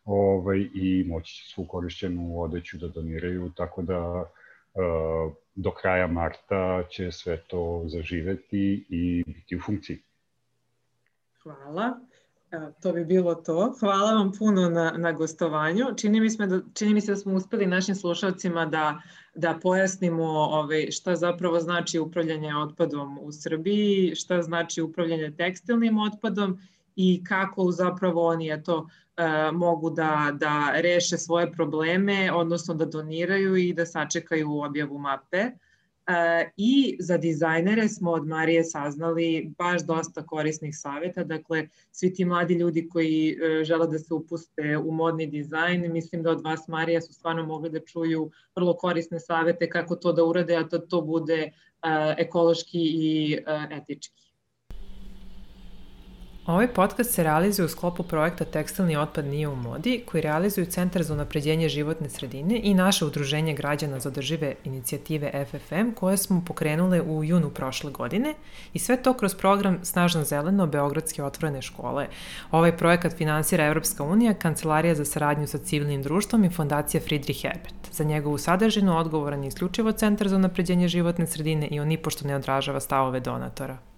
E: ovaj, i moći će svu korišćenu odeću da doniraju, tako da do kraja marta će sve to zaživeti i biti u funkciji.
C: Hvala. To bi bilo to. Hvala vam puno na, na gostovanju. Čini mi, sme da, čini mi se da smo uspeli našim slušalcima da, da pojasnimo ovaj, šta zapravo znači upravljanje otpadom u Srbiji, šta znači upravljanje tekstilnim otpadom i kako zapravo oni eto, e, mogu da, da reše svoje probleme, odnosno da doniraju i da sačekaju objavu mape. E, I za dizajnere smo od Marije saznali baš dosta korisnih saveta, dakle svi ti mladi ljudi koji e, žele da se upuste u modni dizajn, mislim da od vas Marija su stvarno mogli da čuju vrlo korisne savete kako to da urade, a da to bude ekološki i etički.
F: Ovaj podcast se realizuje u sklopu projekta Tekstilni otpad nije u modi, koji realizuju Centar za unapređenje životne sredine i naše udruženje građana za održive inicijative FFM, koje smo pokrenule u junu prošle godine i sve to kroz program Snažno zeleno Beogradske otvorene škole. Ovaj projekat finansira Evropska unija, Kancelarija za saradnju sa civilnim društvom i Fondacija Friedrich Herbert. Za njegovu sadržinu odgovoran je isključivo Centar za unapređenje životne sredine i on nipošto ne odražava stavove donatora.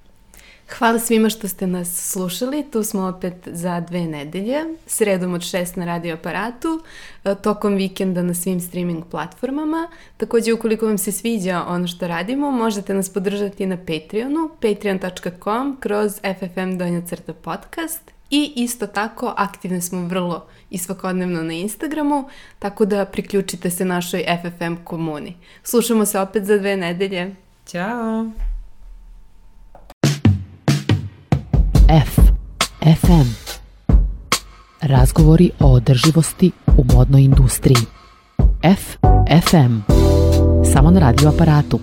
G: Hvala svima što ste nas slušali. Tu smo opet za dve nedelje, sredom od 6 na radio aparatu, e, tokom vikenda na svim streaming platformama. Takođe, ukoliko vam se sviđa ono što radimo, možete nas podržati na Patreonu, patreon.com kroz FFM donja crta podcast i isto tako aktivne smo vrlo i svakodnevno na Instagramu, tako da priključite se našoj FFM komuni. Slušamo se opet za dve nedelje.
F: Ćao!
A: F. FM. Razgovori o održivosti u modnoj industriji. F. FM. Samo na radio aparatu.